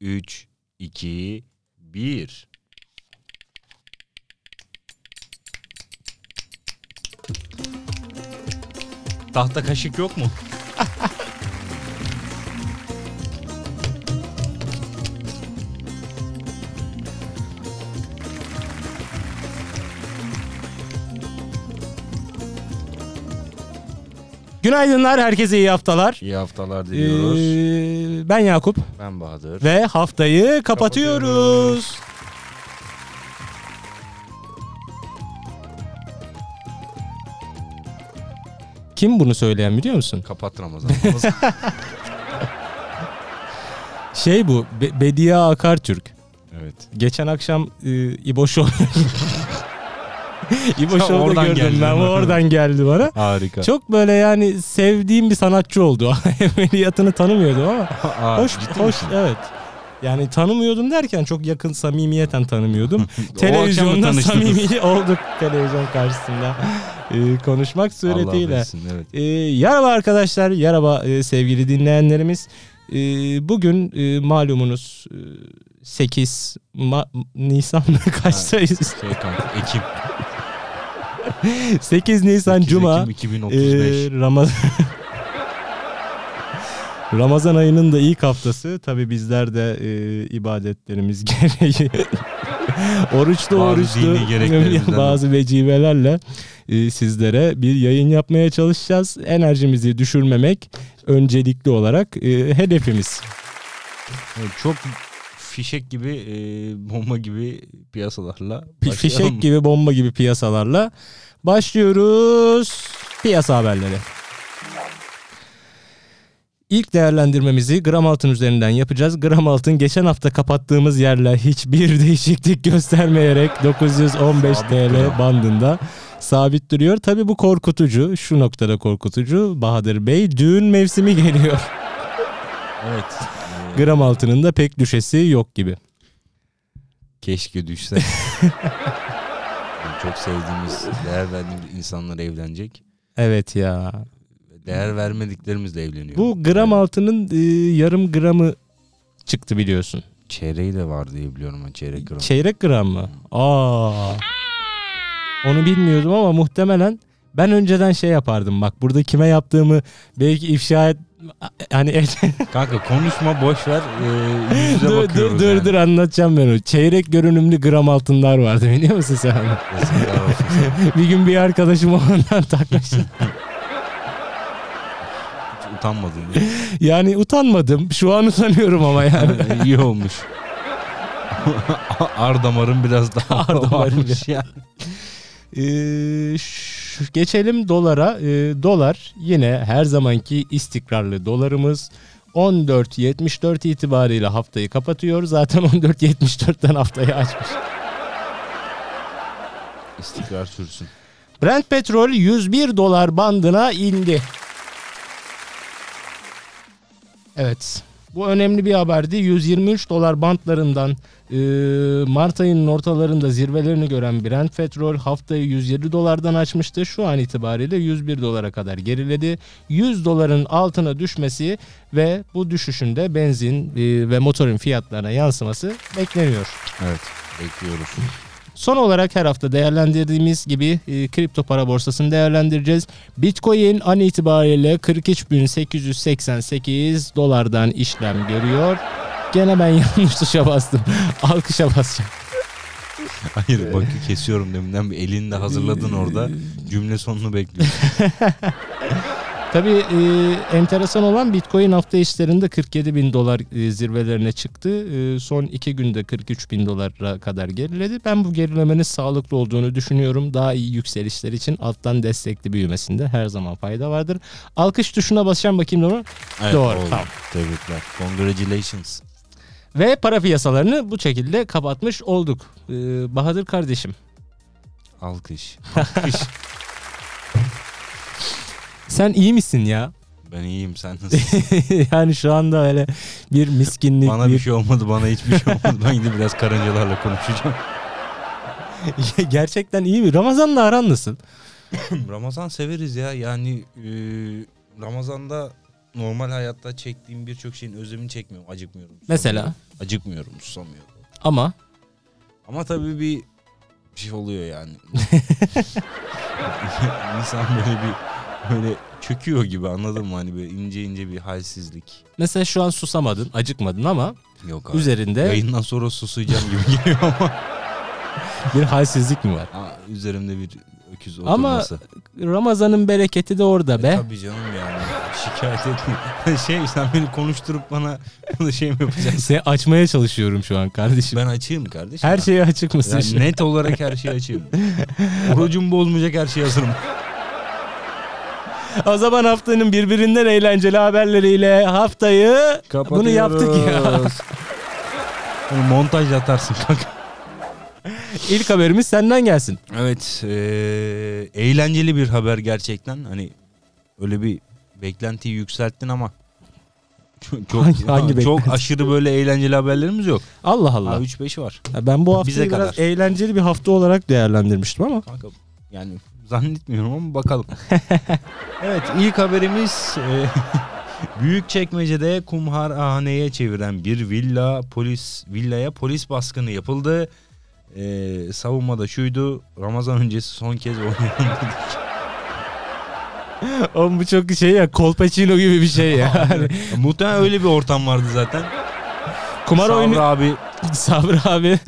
3, 2, 1. Tahta kaşık yok mu? Günaydınlar, herkese iyi haftalar. İyi haftalar diliyoruz. Ee, ben Yakup ben Bahadır. ve haftayı kapatıyoruz. Kim bunu söyleyen biliyor musun? Kapat Ramazan. Ramazan. Şey bu, Be- Bediye Akartürk. evet. Geçen akşam e, İbo Show... İbo Show'da gördüm ben, oradan geldi bana. Harika. Çok böyle yani sevdiğim bir sanatçı oldu. Emeliyatını tanımıyordum ama Aa, hoş, hoş misin? evet. Yani tanımıyordum derken çok yakın samimiyeten tanımıyordum. Televizyonda samimi olduk televizyon karşısında e, konuşmak Allah suretiyle. bilsin, evet. E, yaraba arkadaşlar, yaraba e, sevgili dinleyenlerimiz. E, bugün e, malumunuz e, 8 Ma- Nisan kaçtayız? Şey kanka Ekim. 8 Nisan 8 Cuma. Ekim 2035. Ee, Ramazan Ramazan ayının da ilk haftası. Tabi bizler de e, ibadetlerimiz gereği oruçlu oruçlu bazı vecibelerle e, sizlere bir yayın yapmaya çalışacağız. Enerjimizi düşürmemek öncelikli olarak e, hedefimiz. Evet, çok fişek gibi e, bomba gibi piyasalarla başlayalım. Fişek gibi bomba gibi piyasalarla başlıyoruz. Piyasa haberleri. İlk değerlendirmemizi gram altın üzerinden yapacağız. Gram altın geçen hafta kapattığımız yerle hiçbir değişiklik göstermeyerek 915 Sabit TL bandında sabit duruyor. Tabi bu korkutucu. Şu noktada korkutucu. Bahadır Bey düğün mevsimi geliyor. Evet. Gram altının da pek düşesi yok gibi. keşke düşse. Yani çok sevdiğimiz, değer verdiğimiz insanlar evlenecek. Evet ya. Değer vermediklerimiz de evleniyor. Bu gram altının e, yarım gramı çıktı biliyorsun. çeyreği de var diye biliyorum ben çeyrek gram. Çeyrek gram mı? Aa. Onu bilmiyordum ama muhtemelen ben önceden şey yapardım. Bak burada kime yaptığımı belki ifşa et hani et- Kanka konuşma boş ver. E, yüz yüze dur, dur yani. dur anlatacağım ben onu. Çeyrek görünümlü gram altınlar vardı biliyor musun sen? bir gün bir arkadaşım ondan takmıştı. Hiç utanmadın. ya. Yani utanmadım. Şu an utanıyorum ama yani. İyi olmuş. Ar damarın biraz daha Ar damarın varmış yani. Ee, şu- geçelim dolara. Ee, dolar yine her zamanki istikrarlı dolarımız 14.74 itibariyle haftayı kapatıyor. Zaten 14.74'ten haftayı açmış. İstikrar sürsün. Brent petrol 101 dolar bandına indi. Evet. Bu önemli bir haberdi. 123 dolar bantlarından e, Mart ayının ortalarında zirvelerini gören Brent petrol haftayı 107 dolardan açmıştı. Şu an itibariyle 101 dolara kadar geriledi. 100 doların altına düşmesi ve bu düşüşün de benzin e, ve motorun fiyatlarına yansıması bekleniyor. Evet. Bekliyoruz. Son olarak her hafta değerlendirdiğimiz gibi e, kripto para borsasını değerlendireceğiz. Bitcoin an itibariyle 43.888 dolardan işlem görüyor. Gene ben yanlış tuşa bastım. Alkışa basacağım. Hayır bakı kesiyorum deminden bir elini de hazırladın orada. Cümle sonunu bekliyorum. Tabii e, enteresan olan Bitcoin hafta işlerinde 47 bin dolar e, zirvelerine çıktı. E, son iki günde 43 bin dolara kadar geriledi. Ben bu gerilemenin sağlıklı olduğunu düşünüyorum. Daha iyi yükselişler için alttan destekli büyümesinde her zaman fayda vardır. Alkış tuşuna basacağım bakayım doğru. Evet, Doğru, oldu. tamam. Tebrikler. Congratulations. Ve para piyasalarını bu şekilde kapatmış olduk. E, Bahadır kardeşim. Alkış. Alkış. Sen iyi misin ya? ben iyiyim sen nasılsın? yani şu anda öyle bir miskinlik, bana bir bir şey olmadı bana hiçbir şey olmadı. Ben gidip biraz karıncalarla konuşacağım. Gerçekten iyi mi? Ramazan'la aran nasıl? Ramazan severiz ya yani e, Ramazan'da normal hayatta çektiğim birçok şeyin özlemini çekmiyorum acıkmıyorum. Mesela? Acıkmıyorum, susamıyorum. Ama Ama tabii bir şey oluyor yani. İnsan böyle bir böyle çöküyor gibi anladın mı? Hani böyle ince ince bir halsizlik. mesela şu an susamadın, acıkmadın ama Yok abi. üzerinde Yayından sonra susayacağım gibi geliyor ama. bir halsizlik mi var? Aa, üzerimde bir öküz Ama oturması. Ramazan'ın bereketi de orada E, be. tabii canım yani. Şikayet etme. şey sen beni konuşturup bana bunu şey mi yapacaksın? Seni açmaya çalışıyorum şu an kardeşim. Ben açayım kardeşim. Her şeye açık mısın? Yani net olarak her şeyi açayım. Orucum bozmayacak her şeye hazırım. O zaman haftanın birbirinden eğlenceli haberleriyle haftayı bunu yaptık ya. Bunu montaj atarsın kanka. İlk haberimiz senden gelsin. Evet, eee, eğlenceli bir haber gerçekten. Hani öyle bir beklentiyi yükselttin ama çok Hangi- hangi çok beklenti? aşırı böyle eğlenceli haberlerimiz yok. Allah Allah. 3-5 var. Ya Ben bu haftayı Bize biraz kadar. eğlenceli bir hafta olarak değerlendirmiştim ama. Kanka yani zannetmiyorum ama bakalım. evet ilk haberimiz e, Büyükçekmece'de kumharhaneye çeviren bir villa polis villaya polis baskını yapıldı. E, savunma da şuydu Ramazan öncesi son kez dedik. Oğlum bu çok şey ya Kolpaçino gibi bir şey ya. Muhtemelen öyle bir ortam vardı zaten. Kumar Sabri oyunu abi Sabri abi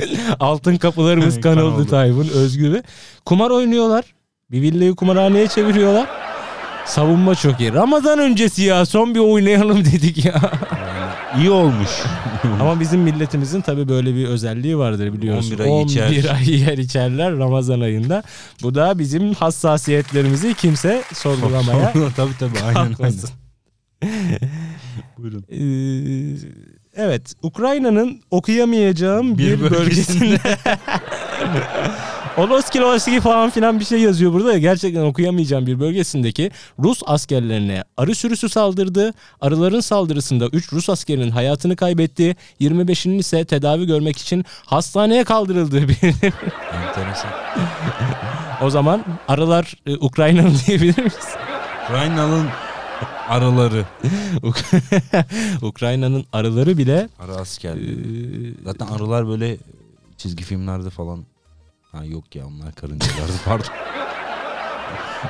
altın kapılarımız kan oldu. Tayfun Özgür'ü. Kumar oynuyorlar. Bir villayı kumarhaneye çeviriyorlar. Savunma çok iyi. Ramazan öncesi ya son bir oynayalım dedik ya. iyi olmuş. Ama bizim milletimizin tabii böyle bir özelliği vardır biliyorsun. 11 ay içer. 11 ay yer içerler Ramazan ayında. Bu da bizim hassasiyetlerimizi kimse sorgulamaya tabii tabii aynen aynen. Buyurun. Ee, evet, Ukrayna'nın okuyamayacağım bir, Bir bölgesinde. Oloski Oloski falan filan bir şey yazıyor burada ya gerçekten okuyamayacağım bir bölgesindeki Rus askerlerine arı sürüsü saldırdı. Arıların saldırısında 3 Rus askerinin hayatını kaybetti. 25'inin ise tedavi görmek için hastaneye kaldırıldığı bildirildi. Enteresan. o zaman arılar e, Ukrayna'nın diyebilir miyiz? Ukrayna'nın arıları. Ukrayna'nın arıları bile Arı e, askerleri. Zaten arılar böyle çizgi filmlerde falan. Ha yok ya onlar karıncalardı pardon.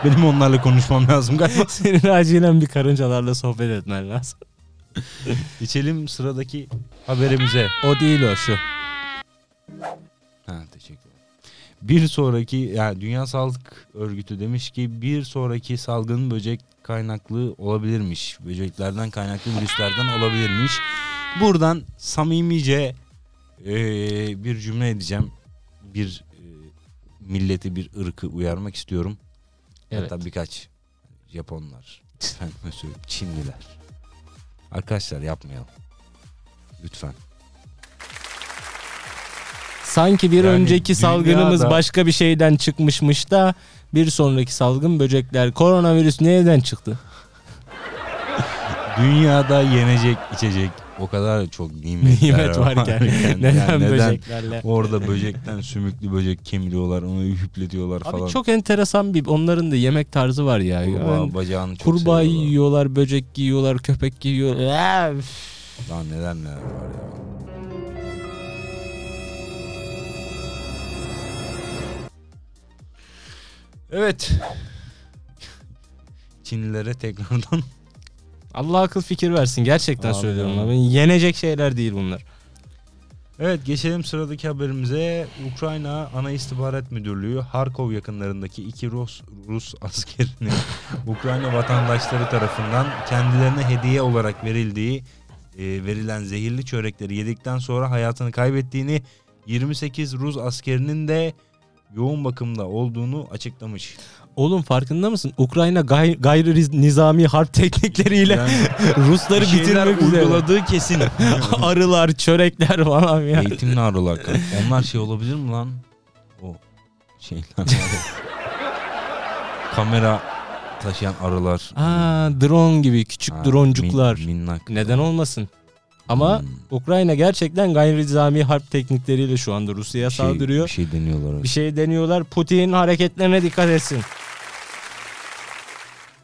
Benim onlarla konuşmam lazım galiba. Senin acilen bir karıncalarla sohbet etmen lazım. Geçelim sıradaki haberimize. O değil o şu. Bir sonraki yani Dünya Sağlık Örgütü demiş ki bir sonraki salgın böcek kaynaklı olabilirmiş. Böceklerden kaynaklı virüslerden olabilirmiş. Buradan samimice eee, bir cümle edeceğim. Bir eee, milleti bir ırkı uyarmak istiyorum. Evet. Hatta birkaç Japonlar, efendime söyleyeyim, Çinliler. Arkadaşlar yapmayalım. Lütfen. Sanki bir Yani önceki salgınımız dünyada- başka bir şeyden çıkmışmış da bir sonraki salgın böcekler. Koronavirüs nereden çıktı? Dünyada yenecek içecek o kadar çok nimetler Nimet varken Yani neden böceklerle? Orada böcekten sümüklü böcek kemiriyorlar, onu hüpletiyorlar falan. Abi çok enteresan bir onların da yemek tarzı var ya. Kurbağa Yani bacağını çok kurbağa seviyorlar. yiyorlar, böcek yiyorlar, köpek yiyorlar. Üf. Lan neler neler var ya. Evet. Çinlilere tekrardan Allah akıl fikir versin. Gerçekten Abi söylüyorum. ya. Abi. Yenecek şeyler değil bunlar. Evet geçelim sıradaki haberimize. Ukrayna Ana İstihbarat Müdürlüğü Harkov yakınlarındaki iki Rus, Rus askerini Ukrayna vatandaşları tarafından kendilerine hediye olarak verildiği e, verilen zehirli çörekleri yedikten sonra hayatını kaybettiğini 28 Rus askerinin de yoğun bakımda olduğunu açıklamış. Oğlum farkında mısın? Ukrayna gay- gayri nizami harp teknikleriyle Yani Rusları bitirmek üzere. uyguladığı kesin. Arılar, çörekler falan ya. Eğitimli arılar. Onlar şey olabilir mi lan? O şeyler. Kamera taşıyan arılar. Aa, drone gibi küçük Ha, droncuklar. min- minnak. Neden olmasın? Ama Hmm. Ukrayna gerçekten gayri nizami harp teknikleriyle şu anda Rusya'ya şey- saldırıyor. Bir şey deniyorlar. Bir şey deniyorlar. Putin hareketlerine dikkat etsin.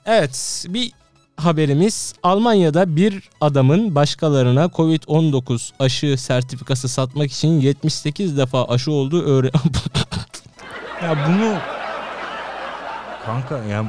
Evet, bir haberimiz Almanya'da bir adamın başkalarına Covid-19 aşı sertifikası satmak için 78 defa aşı olduğu öğre... Ya bunu kanka yani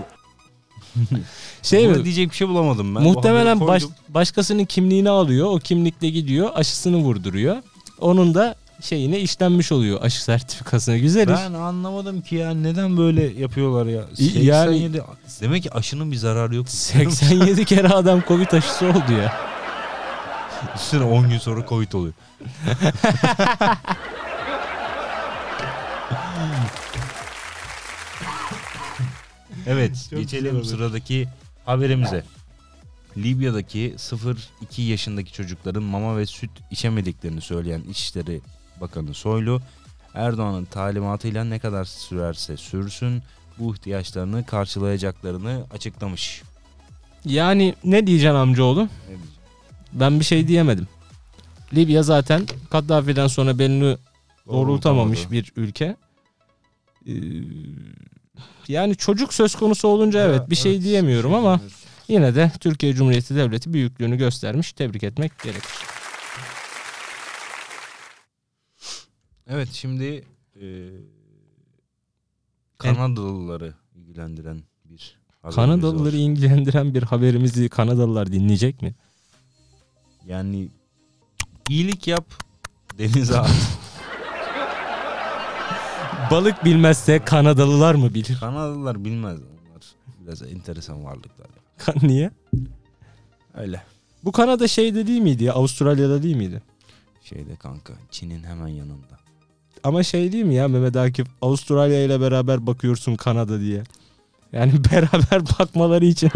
şey buna mi? diyecek bir şey bulamadım ben. Muhtemelen baş- başkasının kimliğini alıyor. O kimlikle gidiyor aşısını vurduruyor. Onun da şeyine işlenmiş oluyor aşı sertifikasına. Güzel iş. Ben anlamadım ki ya neden böyle yapıyorlar ya. İ- yani- 87 demek ki aşının bir zararı yok. 87 kere adam Covid aşısı oldu ya. Üstüne 10 gün sonra Covid oluyor. evet, Çok geçelim güzel sıradaki haberimize. Libya'daki 0-2 yaşındaki çocukların mama ve süt içemediklerini söyleyen İçişleri Bakanı Soylu, Erdoğan'ın talimatıyla ne kadar sürerse sürsün bu ihtiyaçlarını karşılayacaklarını açıklamış. Yani ne diyeceksin amcaoğlu? Ne diyeceğim? Ben bir şey diyemedim. Libya zaten Kaddafi'den sonra belini doğrultamamış bir ülke. Ee, yani çocuk söz konusu olunca evet bir şey diyemiyorum ama yine de Türkiye Cumhuriyeti Devleti büyüklüğünü göstermiş. Tebrik etmek gerekir. Evet şimdi e, Kanadalıları ilgilendiren bir Kanadalıları var. ilgilendiren bir haberimizi Kanadalılar dinleyecek mi? Yani iyilik yap denize at. Balık bilmezse Kanadalılar mı bilir? Kanadalılar bilmez onlar biraz enteresan varlıklar. niye? Öyle Bu Kanada şeyde değil miydi ya? Avustralya'da değil miydi? şeyde kanka Çin'in hemen yanında. Ama şey değil mi ya Mehmet Akif? Avustralya ile beraber bakıyorsun Kanada diye. Yani beraber bakmaları için.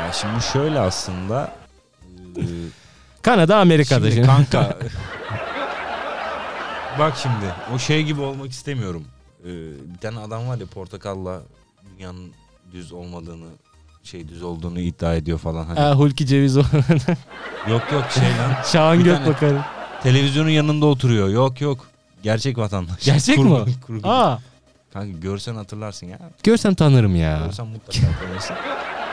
Ya şimdi şöyle aslında e, Kanada Amerika'da. Şimdi şimdi. kanka. Bak şimdi o şey gibi olmak istemiyorum. Ee, bir tane adam var ya portakalla dünyanın düz olmadığını şey düz olduğunu iddia ediyor falan hani. Ha, Hulki Ceviz o. Yok yok şey lan. Şahan Gökbakar'ın. Televizyonun yanında oturuyor. Yok yok. Gerçek vatandaş. Gerçek Kurgu- mi? kurgu. Aa, Kanka görsen hatırlarsın ya. görsem tanırım ya. Görsen mutlaka tanırsın.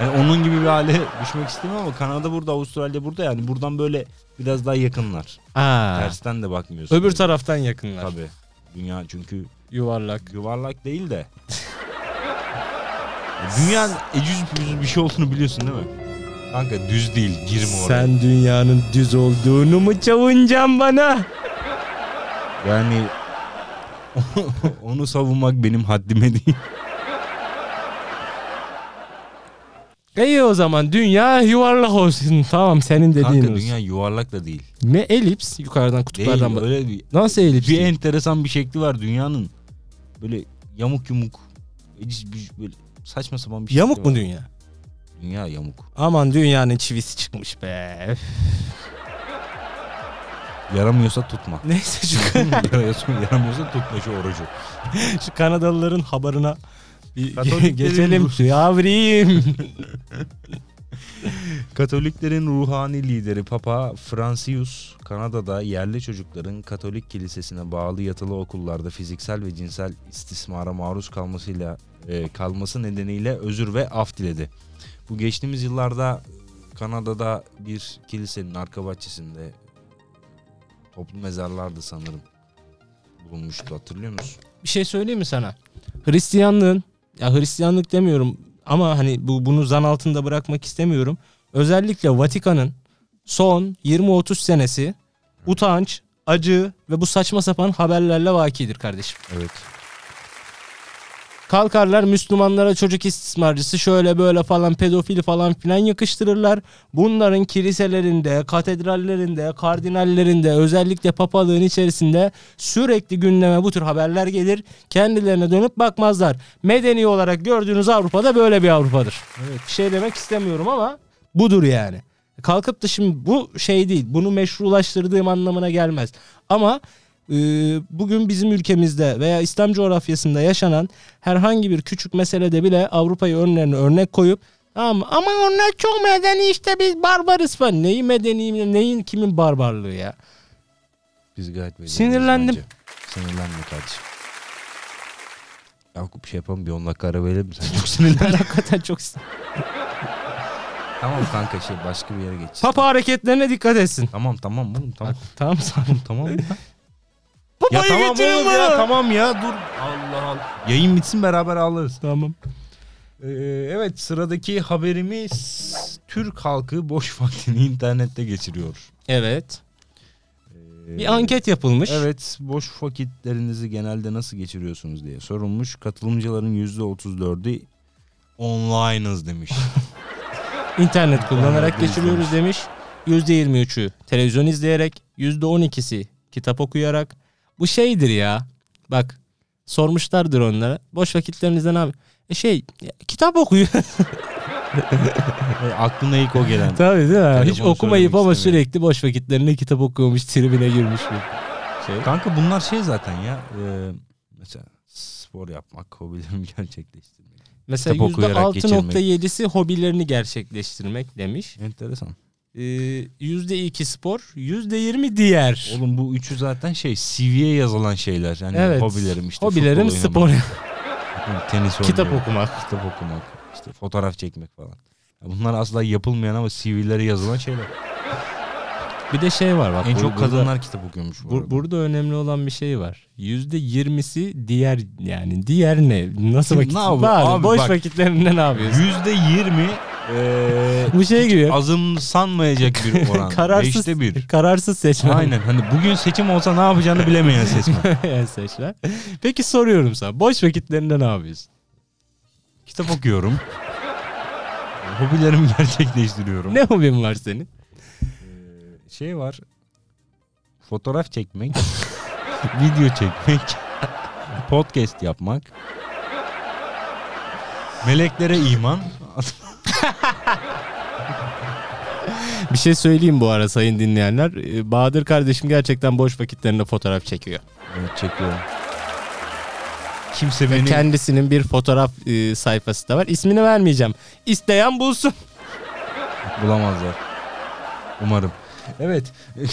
Yani onun gibi bir hale düşmek istemiyorum ama Kanada burada, Avustralya burada yani buradan böyle biraz daha yakınlar. Aa, Tersten de bakmıyorsun. öbür taraftan yakınlar. Tabii. Dünya çünkü Yuvarlak. yuvarlak değil de. Dünyanın ecüz büzüz bir şey olduğunu biliyorsun değil mi? Kanka düz değil girme oraya. Sen dünyanın düz olduğunu mu savuncaksın bana? Yani onu savunmak benim haddime değil. İyi o zaman dünya yuvarlak olsun. Tamam senin dediğin Kanka olsun. dünya yuvarlak da değil. Ne elips yukarıdan Değil kutuplardan bak. öyle bir, Nasıl elips? bir değil? enteresan bir şekli var dünyanın. Böyle yamuk yumuk böyle saçma sapan bir Yamuk mu var. dünya? Dünya yamuk. Aman dünyanın çivisi çıkmış be. Yaramıyorsa tutma. Neyse şu, yaramıyorsa, tutma şu orucu. şu Kanadalıların haberine bir Katoliklerin geçelim. Yavrum. Katoliklerin ruhani lideri Papa Francis Kanada'da yerli çocukların Katolik kilisesine bağlı yatılı okullarda fiziksel ve cinsel istismara maruz kalmasıyla e, kalması nedeniyle özür ve af diledi. Bu geçtiğimiz yıllarda Kanada'da bir kilisenin arka bahçesinde toplu mezarlardı sanırım bulunmuştu hatırlıyor musun? bir şey söyleyeyim mi sana? Hristiyanlığın ya Hristiyanlık demiyorum ama hani bu bunu zan altında bırakmak istemiyorum. Özellikle Vatikan'ın son 20-30 senesi utanç, acı ve bu saçma sapan haberlerle vakidir kardeşim. Evet. Kalkarlar Müslümanlara çocuk istismarcısı şöyle böyle falan pedofili falan filan yakıştırırlar. Bunların kiliselerinde, katedrallerinde, kardinallerinde özellikle papalığın içerisinde sürekli gündeme bu tür haberler gelir. Kendilerine dönüp bakmazlar. Medeni olarak gördüğünüz Avrupa'da böyle bir Avrupa'dır. Evet. Bir şey demek istemiyorum ama budur yani. Kalkıp da şimdi bu şey değil. Bunu meşrulaştırdığım anlamına gelmez. Ama bugün bizim ülkemizde veya İslam coğrafyasında yaşanan herhangi bir küçük meselede bile Avrupa'yı önlerine örnek koyup Ama, ama onlar çok medeni işte biz barbarız falan. Neyi medeni, neyin kimin barbarlığı ya? Biz gayet medeniyiz Sinirlendim. bence. Sinirlenme kardeşim. Yakup bir şey yapalım bir 10 dakika ara verelim mi? Sen çok sinirlendin. Hakikaten çok Tamam kanka şey başka bir yere geç. Papa hareketlerine dikkat etsin. Tamam tamam oğlum tamam. Tamam sağ tamam ya. ya Papayı tamam getirin oğlum bana. ya tamam ya dur. Allah Allah. Yayın bitsin beraber ağlarız. Tamam. Ee, evet sıradaki haberimiz Türk halkı boş vaktini internette geçiriyor. Evet. Ee, Bir anket yapılmış. Evet boş vakitlerinizi genelde nasıl geçiriyorsunuz diye sorulmuş. Katılımcıların %34'ü online'ız demiş. İnternet kullanarak geçiriyoruz demiş. %23'ü televizyon izleyerek, %12'si kitap okuyarak. Bu şeydir ya. Bak sormuşlardır onlara. Boş vakitlerinizde ne abi? E şey ya, kitap okuyor. Ee, Aklına ilk o gelen. Tabii değil mi? Telefonu Hiç okumayıp söylemek ama istemiyorum. sürekli boş vakitlerinde kitap okuyormuş, tribine girmiş bir şey. Kanka bunlar şey zaten ya. e, mesela spor yapmak, hobilerimi gerçekleştirmek. Mesela Kitap okuyarak %6.7'si hobilerini gerçekleştirmek demiş. Enteresan. Ee, %2 spor, %20 diğer. Oğlum bu üçü zaten şey CV'ye yazılan şeyler. Yani evet. hobilerim işte. Hobilerim spor, tenis kitap oynamak, okumak. kitap okumak, işte fotoğraf çekmek falan. Bunlar asla yapılmayan ama CV'lere yazılan şeyler. Bir de şey var bak. en çok burada- kadınlar kitap okuyormuş bu Bu- arada. burada önemli olan bir şey var. Yüzde yirmisi diğer yani diğer ne? Nasıl Ne vakit? yapıyor? Abi, Abi boş bak. vakitlerinde ne yapıyorsun? Yüzde yirmi eee, Bu şey gibi. azımsanmayacak bir oran. Kararsız, Beşte bir. kararsız seçmen. Aynen hani bugün seçim olsa ne yapacağını bilemeyen seçmen. Yani seçmen. Peki soruyorum sana. Boş vakitlerinde ne yapıyorsun? Kitap okuyorum. Hobilerimi gerçekleştiriyorum. Ne hobin var senin? Ee, şey var. Fotoğraf çekmek. video çekmek. podcast yapmak. Meleklere iman. Bir şey söyleyeyim bu ara sayın dinleyenler. Ee, Bahadır kardeşim gerçekten boş vakitlerinde fotoğraf çekiyor. evet çekiyorum. Kimse beni kendisinin bir fotoğraf e, sayfası da var. İsmini vermeyeceğim. İsteyen bulsun. bulamazlar. Umarım. Evet.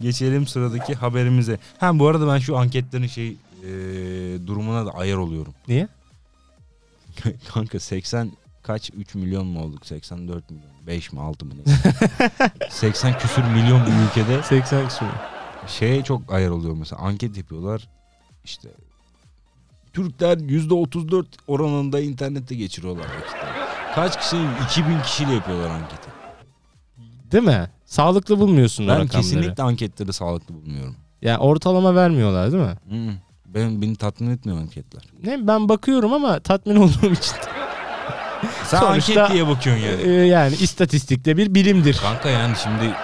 Geçelim sıradaki haberimize. Ha bu arada ben şu anketlerin şey e, durumuna da ayar oluyorum. Niye? Kanka 80 kaç 3 milyon mu olduk? 84 milyon. 5 mi 6 mı neyse. 80 küsür milyon bir ülkede 80 küsur. şeye çok ayar oluyor mesela. Anket yapıyorlar. İşte Türkler %34 oranında internette geçiriyorlar vakitleri. Kaç kişi? 2000 kişiyle yapıyorlar anketi. Değil mi? Sağlıklı bulmuyorsun o Ben rakamları. kesinlikle anketleri sağlıklı bulmuyorum. Yani ortalama vermiyorlar değil mi? Hı. Ben beni tatmin etmiyor anketler. Ne ben bakıyorum ama tatmin olduğum için. Sen Sonuçta- anket diye bakıyorsun yani. Ee, yani istatistikte bir bilimdir. Kanka yani şimdi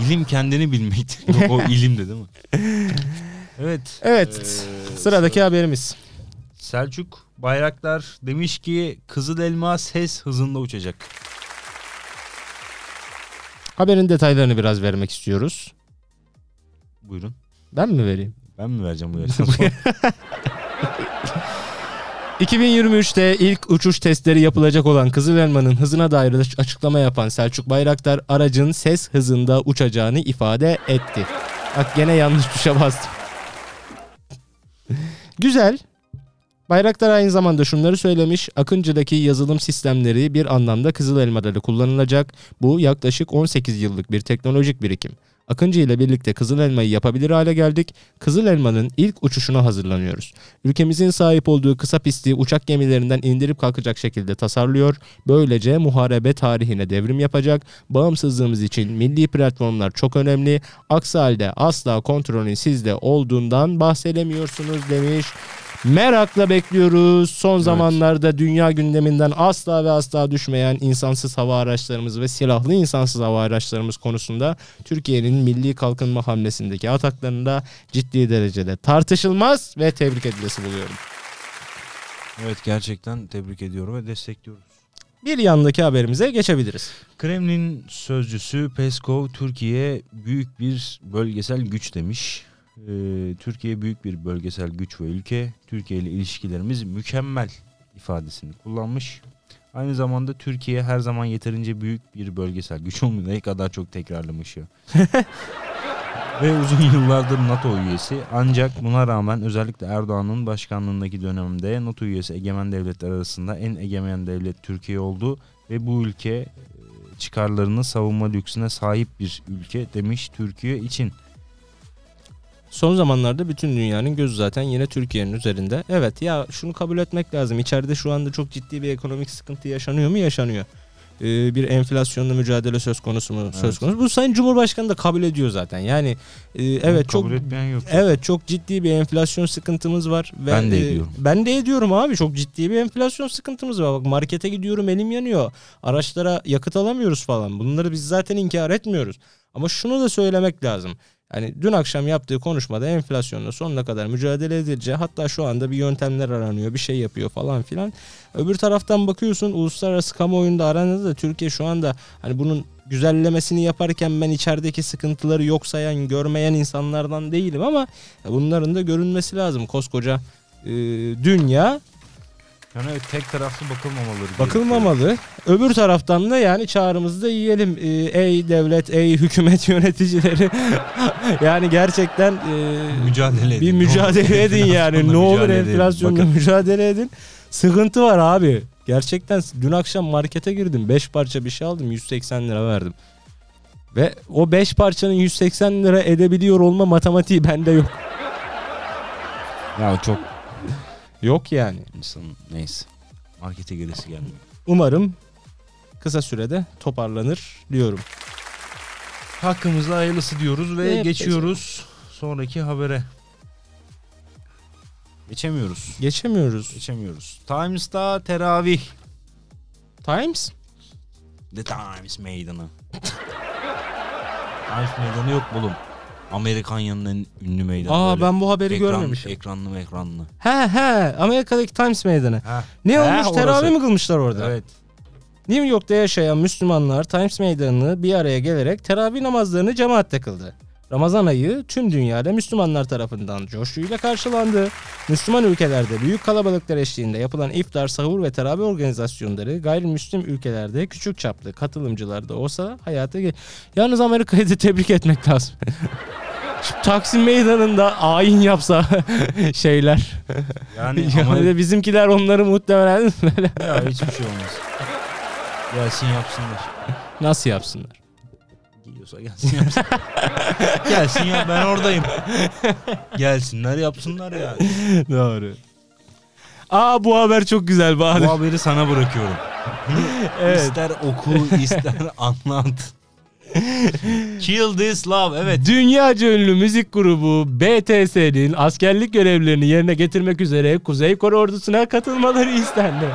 bilim kendini bilmektir. Yok o ilimde değil mi? Evet. Evet. Ee, Sıradaki haberimiz. Selçuk Bayraktar demiş ki Kızıl Elma ses hızında uçacak. Haberin detaylarını biraz vermek istiyoruz. Buyurun. Ben mi vereyim? Ben mi vereceğim bu yaştan sonra? 2023'te ilk uçuş testleri yapılacak olan Kızıl Elma'nın hızına dair açıklama yapan Selçuk Bayraktar aracın ses hızında uçacağını ifade etti. Bak gene yanlış tuşa bastım. Güzel. Bayraktar aynı zamanda şunları söylemiş. Akıncı'daki yazılım sistemleri bir anlamda Kızıl Elma'da da kullanılacak. Bu yaklaşık 18 yıllık bir teknolojik birikim. Akıncı ile birlikte Kızıl Elma'yı yapabilir hale geldik. Kızıl Elma'nın ilk uçuşuna hazırlanıyoruz. Ülkemizin sahip olduğu kısa pisti uçak gemilerinden indirip kalkacak şekilde tasarlıyor. Böylece muharebe tarihine devrim yapacak. Bağımsızlığımız için milli platformlar çok önemli. Aksi halde asla kontrolün sizde olduğundan bahsedemiyorsunuz demiş. Merakla bekliyoruz. Son zamanlarda dünya gündeminden asla ve asla düşmeyen insansız hava araçlarımız ve silahlı insansız hava araçlarımız konusunda Türkiye'nin milli kalkınma hamlesindeki ataklarında ciddi derecede tartışılmaz ve tebrik edilesi buluyorum. evet gerçekten tebrik ediyorum ve destekliyoruz. Bir yandaki haberimize geçebiliriz. Kremlin sözcüsü Peskov Türkiye büyük bir bölgesel güç demiş. Ee, Türkiye büyük bir bölgesel güç ve ülke. Türkiye ile ilişkilerimiz mükemmel ifadesini kullanmış. Aynı zamanda Türkiye her zaman yeterince büyük bir bölgesel güç olmuyor. Ne kadar çok tekrarlamış ya. ve uzun yıllardır NATO üyesi. Ancak buna rağmen özellikle Erdoğan'ın başkanlığındaki dönemde NATO üyesi egemen devletler arasında en egemen devlet Türkiye oldu ve bu ülke e, çıkarlarını savunma lüksüne sahip bir ülke demiş Türkiye için. Son zamanlarda bütün dünyanın gözü zaten yine Türkiye'nin üzerinde. Evet ya şunu kabul etmek lazım. İçeride şu anda çok ciddi bir ekonomik sıkıntı yaşanıyor mu? Yaşanıyor. Ee, bir enflasyonla mücadele söz konusu mu? Söz Evet. konusu. Bu Sayın Cumhurbaşkanı da kabul ediyor zaten. Yani e, evet çok kabul etmeyen yok. Evet çok ciddi bir enflasyon sıkıntımız var. Ve, Ben de e, ediyorum. Ben de ediyorum abi çok ciddi bir enflasyon sıkıntımız var. Bak markete gidiyorum elim yanıyor. Araçlara yakıt alamıyoruz falan. Bunları biz zaten inkar etmiyoruz. Ama şunu da söylemek lazım. Yani dün akşam yaptığı konuşmada enflasyonla sonuna kadar mücadele edileceği hatta şu anda bir yöntemler aranıyor bir şey yapıyor falan filan. Öbür taraftan bakıyorsun uluslararası kamuoyunda aranında da Türkiye şu anda hani bunun güzellemesini yaparken ben içerideki sıkıntıları yok sayan görmeyen insanlardan değilim ama bunların da görünmesi lazım. Koskoca e, dünya Yani evet, tek taraflı bakılmamaları bakılmamalı. Öbür taraftan da yani çağrımızı da yiyelim. E, ey devlet, ey hükümet yöneticileri. yani gerçekten e, Mücadele edin. bir mücadele edin yani. Ne olur mücadele edin. enflasyonla Bakın, mücadele edin. Sıkıntı var abi. Gerçekten dün akşam markete girdim. 5 parça bir şey aldım. 180 lira verdim. Ve o 5 parçanın 180 lira edebiliyor olma matematiği bende yok. Ya çok Yok yani. insanın neyse. Markete giresi gelmiyor. Umarım kısa sürede toparlanır diyorum. Hakkımızda hayırlısı diyoruz ve Ne geçiyoruz sonraki habere. Geçemiyoruz. Geçemiyoruz. Geçemiyoruz. Times'ta teravih. Times? The Times meydanı. Times meydanı yok oğlum. Amerikanya'nın en ünlü meydanı. Aa böyle. ben bu haberi Ekran- görmemişim. Ekranlı ekranlı. He he Amerika'daki Times meydanı. Ha. Ne He, olmuş? orası. Teravih mi kılmışlar orada? Evet. New York'ta yaşayan Müslümanlar Times Meydanı'nı bir araya gelerek teravih namazlarını cemaatle kıldı. Ramazan ayı tüm dünyada Müslümanlar tarafından coşkuyla karşılandı. Müslüman ülkelerde büyük kalabalıklar eşliğinde yapılan iftar, sahur ve teravih organizasyonları gayrimüslim ülkelerde küçük çaplı katılımcılar da olsa hayata ge- Yalnız Amerika'yı da tebrik etmek lazım. Taksim Meydanı'nda ayin yapsa şeyler. Yani Yani ama de bizimkiler onları muhtemelen böyle ya hiçbir şey olmaz. Gelsin yapsınlar. nasıl yapsınlar? Geliyorsa gelsin yapsın. gelsin ya ben oradayım. Gelsinler yapsınlar ya. Doğru. Aa bu haber çok güzel Bahadır. Bu haberi sana bırakıyorum. Evet. İster oku ister anlat. Kill this love evet. Dünyaca ünlü müzik grubu BTS'nin askerlik görevlerini yerine getirmek üzere Kuzey Kore ordusuna katılmaları istendi.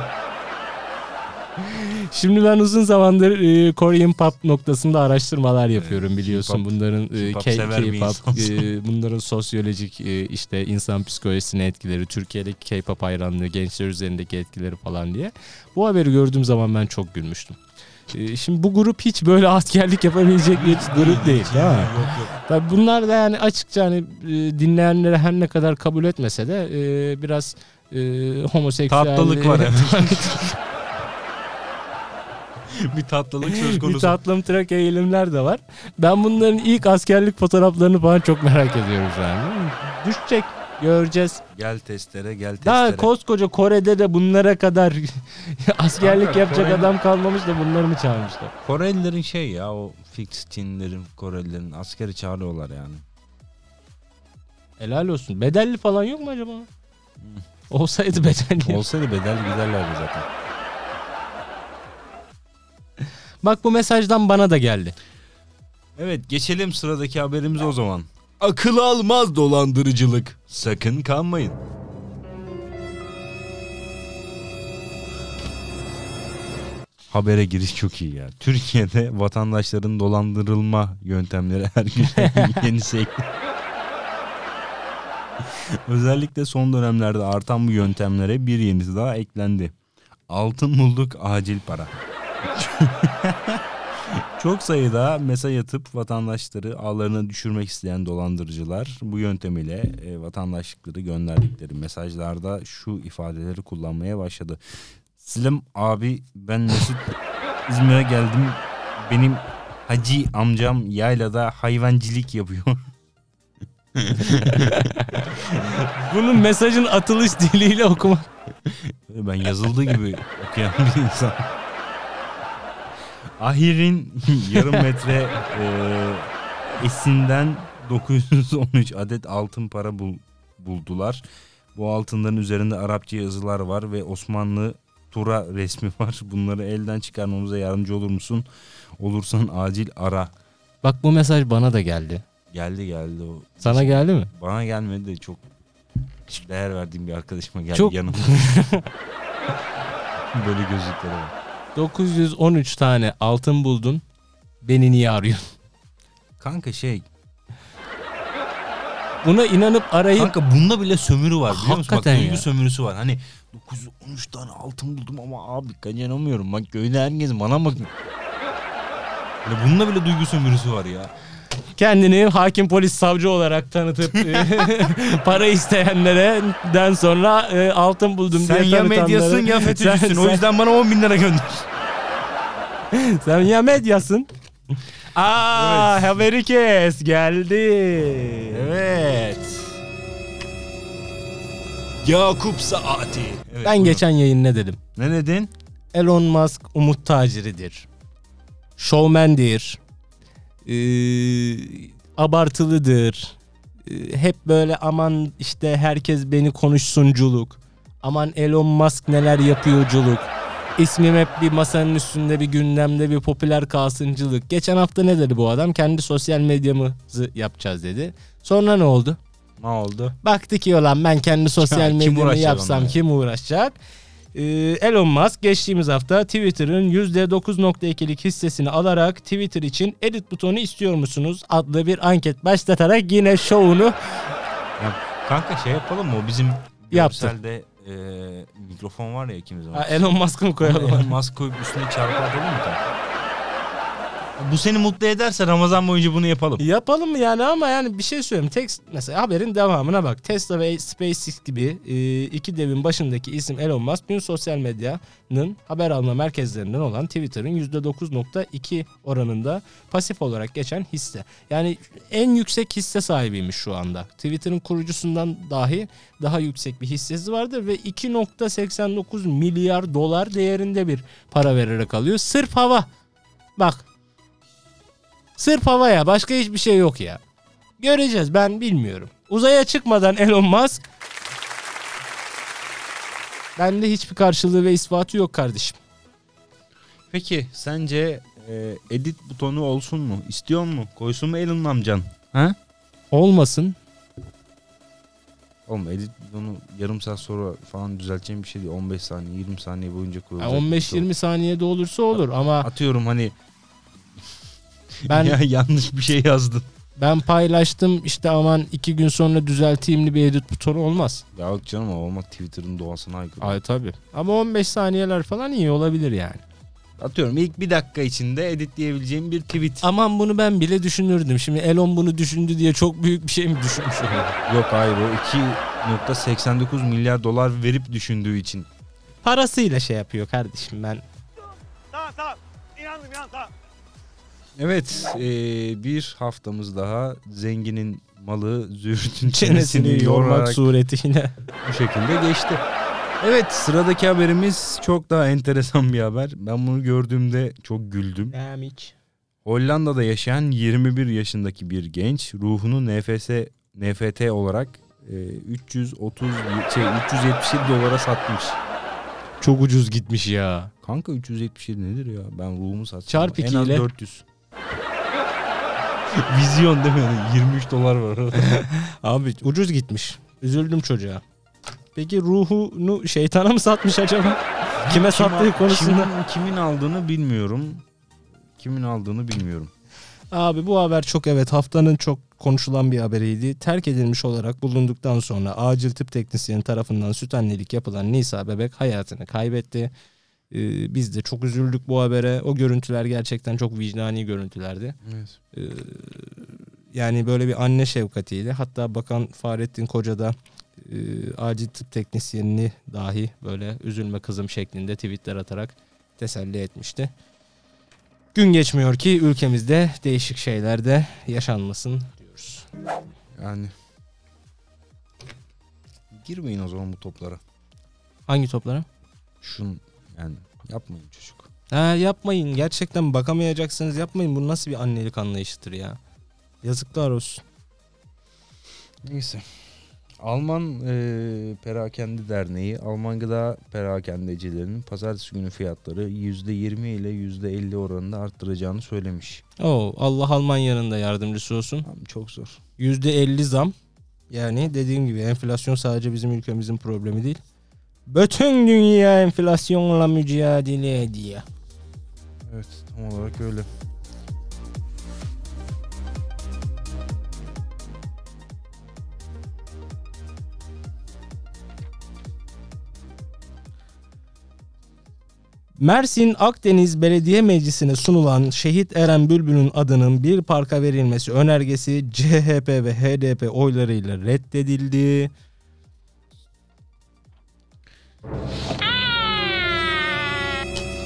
Şimdi ben uzun zamandır e, Korean pop noktasında araştırmalar yapıyorum biliyorsun bunların e, K-pop e, bunların sosyolojik e, işte insan psikolojisine etkileri, Türkiye'deki K-pop hayranlığı, gençler üzerindeki etkileri falan diye. Bu haberi gördüğüm zaman ben çok gülmüştüm. E, Şimdi bu grup hiç böyle askerlik yapabilecek bir grup değil. Değil mi? Yok yok. Tabii bunlar da yani açıkça hani e, dinleyenlere her ne kadar kabul etmese de e, biraz e, homoseksüel Tatlılık var bir tatlılık söz bir konusu. tatlım trak eğilimler de var. Ben bunların ilk askerlik fotoğraflarını falan çok merak ediyorum şu an. Düşecek göreceğiz. Gel testere gel testere. Daha koskoca Kore'de de bunlara kadar askerlik yapacak Kore- adam kalmamış da bunları mı çağırmışlar? Korelilerin şey ya o fix Çinlilerin Korelilerin askeri çağırıyorlar yani. Helal olsun. Bedelli falan yok mu acaba? Olsaydı bedelli. Olsaydı bedelli giderlerdi zaten. Bak bu mesajdan bana da geldi. Evet geçelim sıradaki haberimiz o zaman. Akıl almaz dolandırıcılık. Sakın kanmayın. Habere giriş çok iyi ya. Türkiye'de vatandaşların dolandırılma yöntemleri her gün yenisi ekli. Özellikle son dönemlerde artan bu yöntemlere bir yenisi daha eklendi. Altın bulduk acil para. Çok sayıda mesaj atıp vatandaşları ağlarına düşürmek isteyen dolandırıcılar bu yöntemiyle e, vatandaşlıkları gönderdikleri mesajlarda şu ifadeleri kullanmaya başladı. Selam abi ben Mesut İzmir'e geldim. Benim hacı amcam yaylada hayvancılık yapıyor. Bunun mesajın atılış diliyle okumak. Ben yazıldığı gibi okuyan bir insan. Ahir'in yarım metre e, esinden 913 adet altın para bul- buldular. Bu altınların üzerinde Arapça yazılar var ve Osmanlı Tura resmi var. Bunları elden çıkarmamıza yardımcı olur musun? Olursan acil ara. Bak bu mesaj bana da geldi. Geldi geldi o. Sana geldi mi? Bana gelmedi de çok değer verdiğim bir arkadaşıma geldi Çok- yanıma. Böyle gözlükleri var. 913 tane altın buldun. Beni niye arıyorsun? Kanka şey Buna inanıp arayıp Kanka bunda bile sömürü var biliyor musun? Bak Hakikaten duygu ya. sömürüsü var. Hani 913 tane altın buldum ama abi kazanamıyorum. Bak köyde herkes bana bak. Hani bunda bile duygu sömürüsü var ya. Kendini hakim polis savcı olarak tanıtıp e, para isteyenlere den sonra e, altın buldum Sen diye ya tanıtanları- medyasın ya FETÖ'cüsün. Sen- O yüzden bana 10 bin lira gönder. Sen ya medyasın. Aa Evet. haberi kes geldi. Evet. Yakup Saati. Evet, Ben buyurun. geçen yayın ne dedim? Ne dedin? Elon Musk umut taciridir. Showman'dir. Ee, abartılıdır. Ee, hep böyle aman işte herkes beni konuşsunculuk. Aman Elon Musk neler yapıyorculuk. İsmim hep bir masanın üstünde bir gündemde bir popüler kalsıncılık. Geçen hafta ne dedi bu adam? Kendi sosyal medyamızı yapacağız dedi. Sonra ne oldu? Ne oldu? Baktı ki ulan ben kendi sosyal Ya, kim medyamı uğraşacak yapsam onunla? kim uğraşacak? Ee, Elon Musk geçtiğimiz hafta Twitter'ın %9.2'lik hissesini alarak Twitter için edit butonu istiyor musunuz adlı bir anket başlatarak yine şovunu Ya, kanka şey yapalım mı? O bizim Yaptı. görselde e, mikrofon var ya ikimizin. Ha, Elon Musk'ı mı koyalım? Elon Musk koyup üstüne çarpı atalım mı kanka? Bu seni mutlu ederse Ramazan boyunca bunu yapalım. Yapalım yani ama yani bir şey söyleyeyim. Tek mesela haberin devamına bak. Tesla ve SpaceX gibi e, iki devin başındaki isim Elon Musk dün sosyal medyanın haber alma merkezlerinden olan Twitter'ın %9.2 oranında pasif olarak geçen hisse. Yani en yüksek hisse sahibiymiş şu anda. Twitter'ın kurucusundan dahi daha yüksek bir hissesi vardı ve 2.89 milyar dolar değerinde bir para vererek alıyor. Sırf hava. Bak Sırf havaya başka hiçbir şey yok ya. Göreceğiz ben bilmiyorum. Uzaya çıkmadan Elon Musk bende hiçbir karşılığı ve ispatı yok kardeşim. Peki sence e, edit butonu olsun mu? İstiyor mu? Koysun mu Elon amcan? Ha? Olmasın. Oğlum edit butonu yarım saat sonra falan düzelteceğim bir şey değil. 15 saniye 20 saniye boyunca Ya koyulacak. 15-20 saniyede olursa olur ama Atıyorum hani ben ya yanlış bir şey yazdın. ben paylaştım işte aman iki gün sonra düzelteyimli bir edit butonu olmaz. Ya yok canım ama olmaz Twitter'ın doğasına aykırı. Ay tabi. Ama 15 saniyeler falan iyi olabilir yani. Atıyorum ilk bir dakika içinde editleyebileceğim bir tweet. Aman bunu ben bile düşünürdüm. Şimdi Elon bunu düşündü diye çok büyük bir şey mi düşünmüş? Yok hayır o 2.89 milyar dolar verip düşündüğü için. Parasıyla şey yapıyor kardeşim ben. Tamam tamam. İnandım inan tamam. Evet e, bir haftamız daha zenginin malı züğürtün Çenesini yormak suretiyle. bu şekilde geçti. Evet sıradaki haberimiz çok daha enteresan bir haber. Ben bunu gördüğümde çok güldüm. Namiç. Hollanda'da yaşayan 21 yaşındaki bir genç ruhunu NFS NFT olarak e, 330 şey 377 dolara satmış. Çok ucuz gitmiş ya. Kanka 377 nedir ya? Ben ruhumu satsam. Çarp En az ikiyle. 400. Vizyon değil mi? 23 dolar var orada. Abi ucuz gitmiş. Üzüldüm çocuğa. Peki ruhunu şeytana mı satmış acaba? Kime sattığı konusunda. Kimin, kimin aldığını bilmiyorum. Kimin aldığını bilmiyorum. Abi bu haber çok evet haftanın çok konuşulan bir haberiydi. Terk edilmiş olarak bulunduktan sonra acil tıp teknisyeni tarafından süt annelik yapılan Nisa bebek hayatını kaybetti. Ee, biz de çok üzüldük bu habere. O görüntüler gerçekten çok vicdani görüntülerdi. Evet. Ee, yani böyle bir anne şefkatiyle hatta Bakan Fahrettin Koca da e, acil tıp teknisyenini dahi böyle üzülme kızım şeklinde tweetler atarak teselli etmişti. Gün geçmiyor ki ülkemizde değişik şeyler de yaşanmasın diyoruz. Yani girmeyin o zaman bu toplara. Hangi toplara? Şun yani yapmayın çocuk. Ha yapmayın. Gerçekten bakamayacaksınız yapmayın. Bu nasıl bir annelik anlayışıdır ya. Yazıklar olsun. Neyse. Alman e, Perakende Derneği Alman gıda perakendecilerinin pazartesi günü fiyatları %20 ile %50 oranında arttıracağını söylemiş. Oo, Allah Almanya'nın da yardımcısı olsun. Tamam, çok zor. %50 zam. Yani dediğim gibi enflasyon sadece bizim ülkemizin problemi değil. Bütün dünya enflasyonla mücadele ediyor. Evet tam olarak öyle. Mersin Akdeniz Belediye Meclisi'ne sunulan Şehit Eren Bülbül'ün adının bir parka verilmesi önergesi CHP ve HDP oylarıyla reddedildi.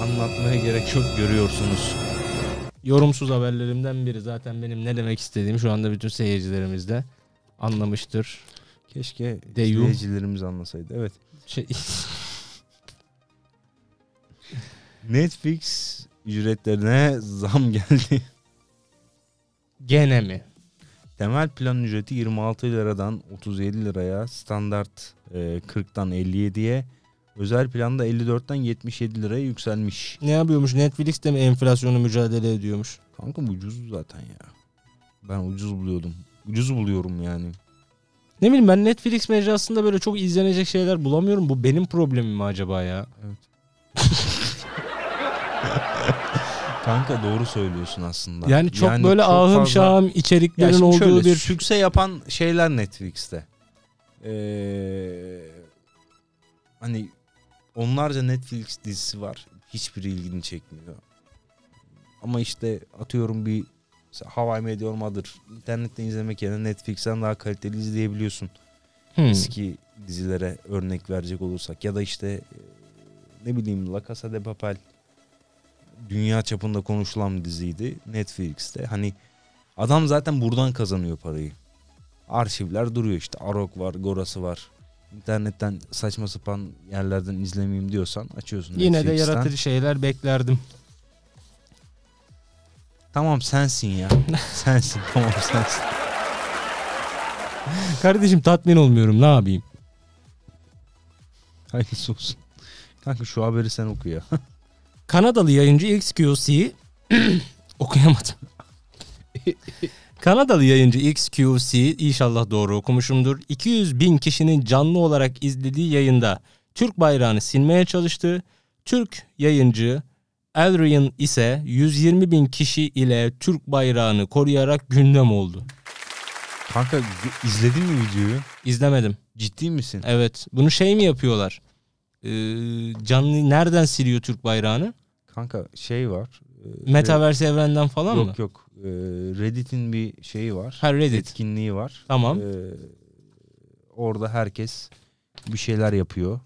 Anlatmaya gerek yok görüyorsunuz. Yorumsuz haberlerimden biri zaten benim ne demek istediğimi şu anda bütün seyircilerimiz de anlamıştır. Keşke Deyu. izleyicilerimiz anlasaydı. Evet. Şey, Netflix ücretlerine zam geldi. gene mi? Temel plan ücreti 26 liradan 37 liraya, standart e, 40'tan 57'ye, özel planda 54'ten 77 liraya yükselmiş. Ne yapıyormuş? Netflix de mi enflasyonu mücadele ediyormuş? Kanka bu ucuz zaten ya. Ben ucuz buluyordum. Ucuz buluyorum yani. Ne bileyim ben Netflix mecrasında böyle çok izlenecek şeyler bulamıyorum. Bu benim problemim mi acaba ya? Kanka doğru söylüyorsun aslında. Yani çok böyle çok ahım fazla- şahım Ya içeriklerin şimdi olduğu şöyle, bir... sükse yapan şeyler Netflix'te. Ee, hani onlarca Netflix dizisi var. Hiçbiri ilgini çekmiyor. Ama işte atıyorum bir mesela How I Met Your Mother internetten izlemek yerine Netflix'ten daha kaliteli izleyebiliyorsun. Hmm. Eski dizilere örnek verecek olursak ya da işte e, ne bileyim La Casa de Papel dünya çapında konuşulan bir diziydi Netflix'te. Hani adam zaten buradan kazanıyor parayı. Arşivler duruyor işte Arok var, Gorası var. İnternetten saçma sapan yerlerden izlemeyeyim diyorsan açıyorsun Yine de yaratıcı şeyler beklerdim. Tamam sensin ya. sensin tamam sensin. Kardeşim tatmin olmuyorum ne yapayım? Hayırlısı olsun. Kanka şu haberi sen oku ya. Kanadalı yayıncı XQC okuyamadım. Kanadalı yayıncı XQC inşallah doğru okumuşumdur. 200 bin kişinin canlı olarak izlediği yayında Türk bayrağını silmeye çalıştı. Türk yayıncı Elrian ise 120 bin kişi ile Türk bayrağını koruyarak gündem oldu. Kanka izledin mi videoyu? İzlemedim. Ciddi misin? Evet. Bunu şey mi yapıyorlar? Ee, canlı nereden siliyor Türk bayrağını? Kanka şey var. E, Metaverse evrenden falan yok mı? yok. E, Reddit'in bir şeyi var. Ha Reddit. Etkinliği var. Tamam. E, orada herkes bir şeyler yapıyor.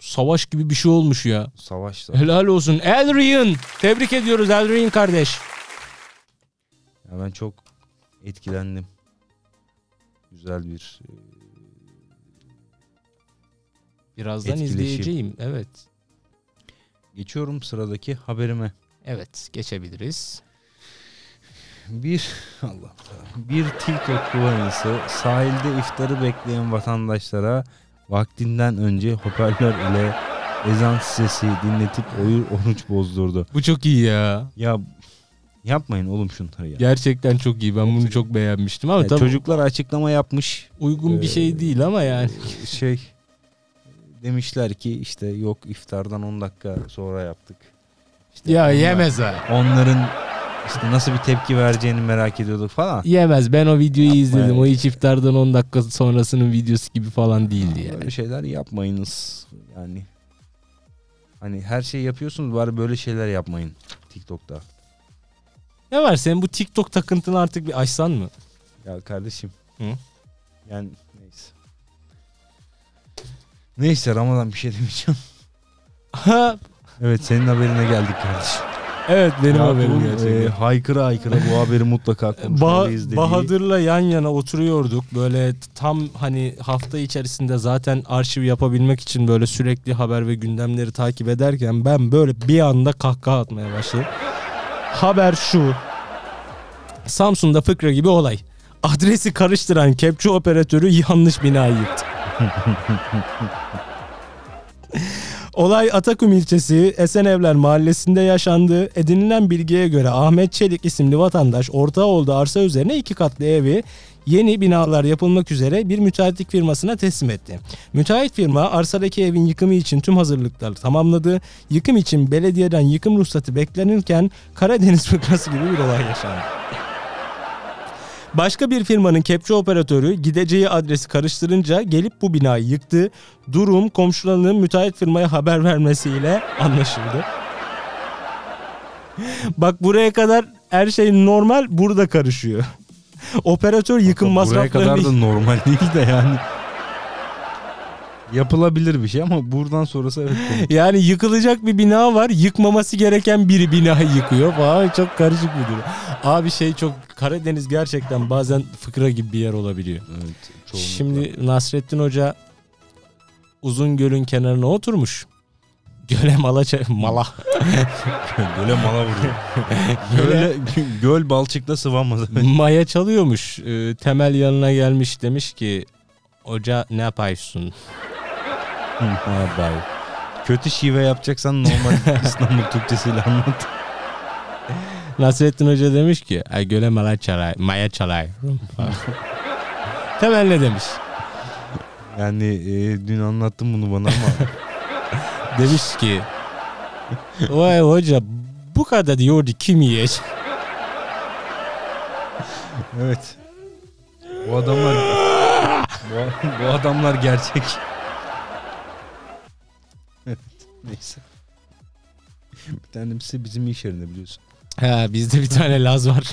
Savaş gibi bir şey olmuş ya. Savaşta. Helal olsun. Elrian. Tebrik ediyoruz Elrian kardeş. Ya ben çok etkilendim. Güzel bir e, Birazdan Etkileşim. izleyeceğim. Evet. Geçiyorum sıradaki haberime. Evet geçebiliriz. Bir Allah bir TikTok kullanıcısı sahilde iftarı bekleyen vatandaşlara vaktinden önce hoparlör ile ezan sesi dinletip oyu oruç bozdurdu. Bu çok iyi ya. Ya yapmayın oğlum şunları ya. Gerçekten çok iyi. Ben bunu çok beğenmiştim ama Ya tabii çocuklar açıklama yapmış. uygun bir Ee, şey değil ama yani. Şey demişler ki işte yok iftardan 10 dakika sonra yaptık. İşte Ya onlar- yemez ha. Onların işte nasıl bir tepki vereceğini merak ediyorduk falan. Yemez. Ben o videoyu Yapma izledim. O hiç iftardan 10 dakika sonrasının videosu gibi falan değildi yani. Böyle şeyler yapmayınız yani. Hani her şey yapıyorsunuz bari böyle şeyler yapmayın TikTok'ta. Ne var senin bu TikTok takıntını artık bir açsan mı? Ya kardeşim. Hı? Yani neyse. Ramazan bir şey demeyeceğim. Evet senin haberine geldik kardeşim. Evet benim Yakup'un, haberim gerçekten. e, haykıra haykıra bu haberi mutlaka konuşmalıyız dediği. Bahadır'la yan yana oturuyorduk. Böyle tam hani hafta içerisinde zaten arşiv yapabilmek için böyle sürekli haber ve gündemleri takip ederken ben böyle bir anda kahkaha atmaya başladım. Haber şu. Samsun'da fıkra gibi olay. Adresi karıştıran kepçe operatörü yanlış binayı yıktı. Olay Atakum ilçesi Esenevler mahallesinde yaşandı. Edinilen bilgiye göre Ahmet Çelik isimli vatandaş ortağı olduğu arsa üzerine iki katlı evi yeni binalar yapılmak üzere bir müteahhitlik firmasına teslim etti. Müteahhit firma arsadaki evin yıkımı için tüm hazırlıkları tamamladı. Yıkım için belediyeden yıkım ruhsatı beklenirken Karadeniz fıkrası gibi bir olay yaşandı. Başka bir firmanın kepçe operatörü gideceği adresi karıştırınca gelip bu binayı yıktı. Durum komşularının müteahhit firmaya haber vermesiyle anlaşıldı. Bak buraya kadar her şey normal burada karışıyor. Operatör yıkım Buraya masraflarını kadar da normal değil de yani. Yapılabilir bir şey ama buradan sonrası evet. komik. Yani yıkılacak bir bina var. Yıkmaması gereken biri binayı yıkıyor falan. Çok karışık bir durum. Abi şey çok Karadeniz gerçekten bazen fıkra gibi bir yer olabiliyor. evet çoğunlukla. Şimdi Nasrettin Hoca uzun gölün kenarına oturmuş. Göle mala ça- mala. göle mala vuruyor. Göle, göl balçıkla sıvanmaz. Maya çalıyormuş. Ee, temel yanına gelmiş demiş ki Hoca ne yapıyorsun? Abi. Kötü şive yapacaksan normal İstanbul Türkçesiyle anlat. Nasrettin Hoca demiş ki Ay göle mala çalay, maya çalay. temel ne demiş? Yani e, dün anlattım bunu bana ama Demiş ki Vay hoca bu kadar diyordu kim yiyecek? evet. Bu adamlar bu, bu adamlar gerçek. Neyse. Bir tanesi bizim iş yerinde biliyorsun. Ha bizde bir tane Laz var.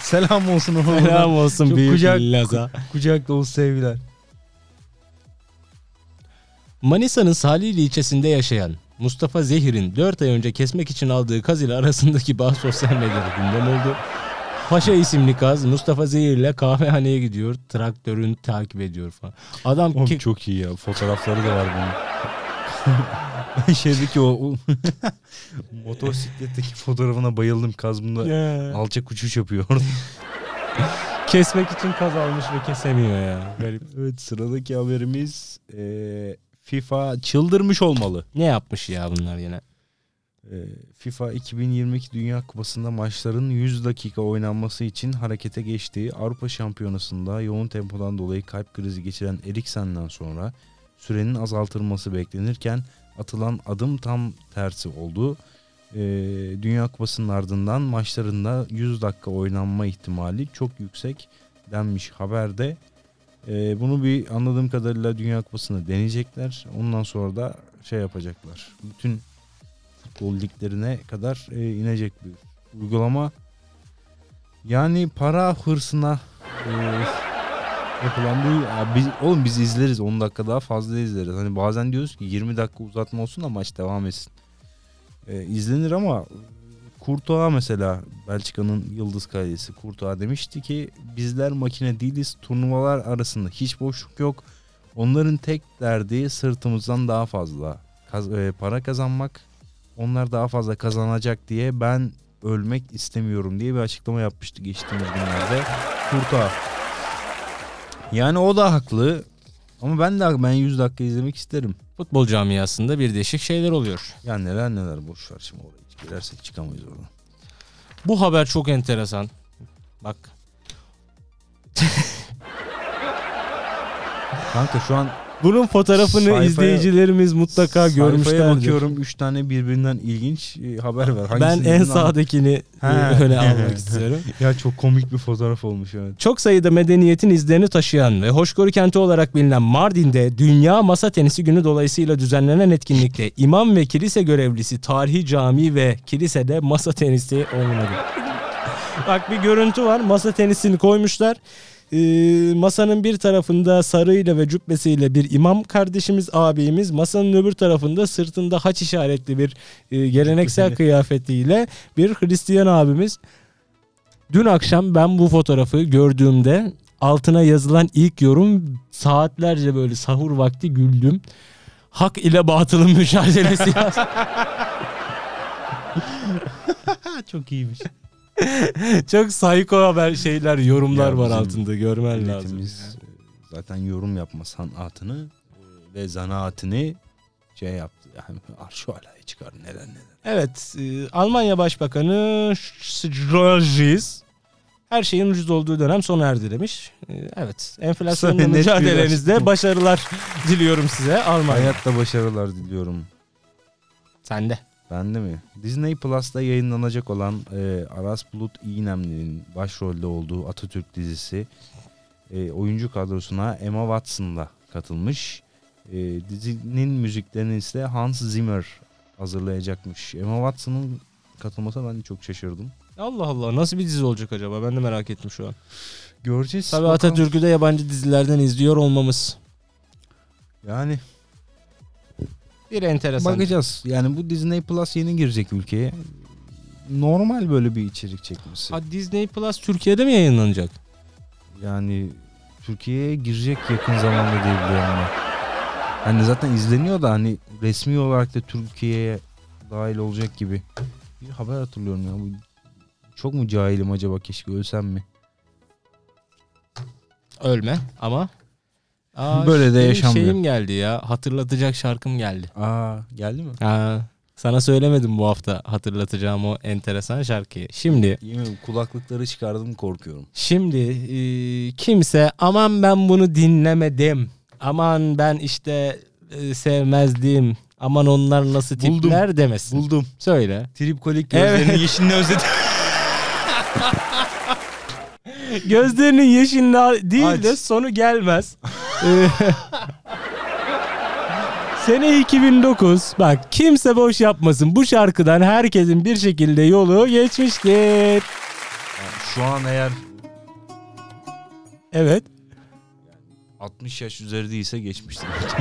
Selam olsun oğlum. Selam olsun Çok büyük kucak- Laz'a. Kucak dolu sevgiler. Manisa'nın Salihli ilçesinde yaşayan Mustafa Zehir'in 4 ay önce kesmek için aldığı kaz ile arasındaki bağ sosyal medyada gündem oldu. Paşa isimli kaz Mustafa Zehir ile kahvehaneye gidiyor. Traktörünü takip ediyor falan. Adam Oğlum ki- çok iyi ya. Fotoğrafları da var bunun. Şeydeki o, o motosikletteki fotoğrafına bayıldım. Kaz bunda Ya. alçak uçuş yapıyor. kesmek için kaz almış ve kesemiyor ya. Garip. evet sıradaki haberimiz e, FIFA çıldırmış olmalı. Ne yapmış ya bunlar yine? E, FIFA 2022 Dünya Kupası'nda maçların 100 dakika oynanması için harekete geçtiği Avrupa Şampiyonası'nda yoğun tempodan dolayı kalp krizi geçiren Eriksen'den sonra sürenin azaltılması beklenirken atılan adım tam tersi oldu. E, Dünya Kupası'nın ardından maçlarında 100 dakika oynanma ihtimali çok yüksek denmiş haberde. E, bunu bir anladığım kadarıyla Dünya Kupası'nda deneyecekler. Ondan sonra da şey yapacaklar. Bütün futbol liglerine kadar e, inecek bir uygulama. Yani para hırsına e, yapılan bu ya biz, oğlum biz izleriz 10 dakika daha fazla izleriz. Hani bazen diyoruz ki 20 dakika uzatma olsun da maç devam etsin. E, izlenir ama Kurtuğa mesela Belçika'nın yıldız kalecisi Kurtuğa demişti ki bizler makine değiliz turnuvalar arasında hiç boşluk yok. Onların tek derdi sırtımızdan daha fazla kaz- e, para kazanmak. Onlar daha fazla kazanacak diye ben ölmek istemiyorum diye bir açıklama yapmıştı geçtiğimiz günlerde. Kurtuğa. Yani o da haklı. Ama ben de ben 100 dakika izlemek isterim. Futbol camiasında bir değişik şeyler oluyor. Ya neler neler boş ver şimdi oraya hiç girersek çıkamayız oradan. Bu haber çok enteresan. Bak Kanka şu an bunun fotoğrafını Sayfaya- izleyicilerimiz mutlaka sayfaya görmüşlerdir. bakıyorum 3 tane birbirinden ilginç e, haber var. Ben Hangisini en bilmem. sağdakini Ha. e, öne almak istiyorum. Ya çok komik bir fotoğraf olmuş evet. Çok sayıda medeniyetin izlerini taşıyan ve hoşgörü kenti olarak bilinen Mardin'de Dünya Masa Tenisi Günü dolayısıyla düzenlenen etkinlikte imam ve kilise görevlisi tarihi cami ve kilisede masa tenisi oynadı. Bak bir görüntü var. Masa tenisini koymuşlar. Ee, masanın bir tarafında sarığıyla ve cübbesiyle bir imam kardeşimiz, abimiz. Masanın öbür tarafında sırtında haç işaretli bir e, geleneksel kıyafetiyle bir Hristiyan abimiz. Dün akşam ben bu fotoğrafı gördüğümde altına yazılan ilk yorum saatlerce böyle sahur vakti güldüm. Hak ile batılın mücadelesi. Çok iyiymiş. Çok psycho haber şeyler, yorumlar Ya var altında görmen lazım. Zaten yorum yapma sanatını e, ve zanaatini şey yaptı. Yani arşu alaya çıkar neler neler. Evet, e, Almanya Başbakanı Schroes her şeyin ucuz olduğu dönem sona erdi demiş. E, evet, enflasyonla mücadelenizde başarılar diliyorum size Almanya. Hayatta başarılar diliyorum. Sende. Ben de mi? Disney Plus'ta yayınlanacak olan e, Aras Bulut İynemli'nin başrolde olduğu Atatürk dizisi e, oyuncu kadrosuna Emma Watson da katılmış. E, dizinin müziklerini ise Hans Zimmer hazırlayacakmış. Emma Watson'ın katılmasına ben de çok şaşırdım. Allah Allah nasıl bir dizi olacak acaba ben de merak ettim şu an. Göreceğiz. Tabii bakalım. Atatürk'ü de yabancı dizilerden izliyor olmamız Yani bir enteresan. bakacağız. Yani bu Disney Plus yeni girecek ülkeye. Normal böyle bir içerik çekmesi. Ha, Disney Plus Türkiye'de mi yayınlanacak? Yani Türkiye'ye girecek yakın zamanda diye biliyorum ben. Hani zaten izleniyor da hani resmi olarak da Türkiye'ye dahil olacak gibi. Bir haber hatırlıyorum ya. Bu çok mu cahilim acaba keşke ölsem mi? Ölme ama. Aa, Böyle de benim yaşanmıyor. Şeyim geldi ya hatırlatacak şarkım geldi. Aa geldi mi? Ha, sana söylemedim bu hafta hatırlatacağım o enteresan şarkıyı. Şimdi Yemin kulaklıkları çıkardım korkuyorum. şimdi e, kimse aman ben bunu dinlemedim. Aman ben işte e, sevmezdim. Aman onlar nasıl Buldum. tipler demesin. Buldum. Söyle. Tripkolik Evet. gözlerinin yeşilini özledim. Gözlerinin yeşilini değil Aç. de sonu gelmez. Ee, Sene 2009. Bak kimse boş yapmasın. Bu şarkıdan herkesin bir şekilde yolu geçmiştir. Şu an eğer Evet. 60 yaş üzeri değilse geçmiştir.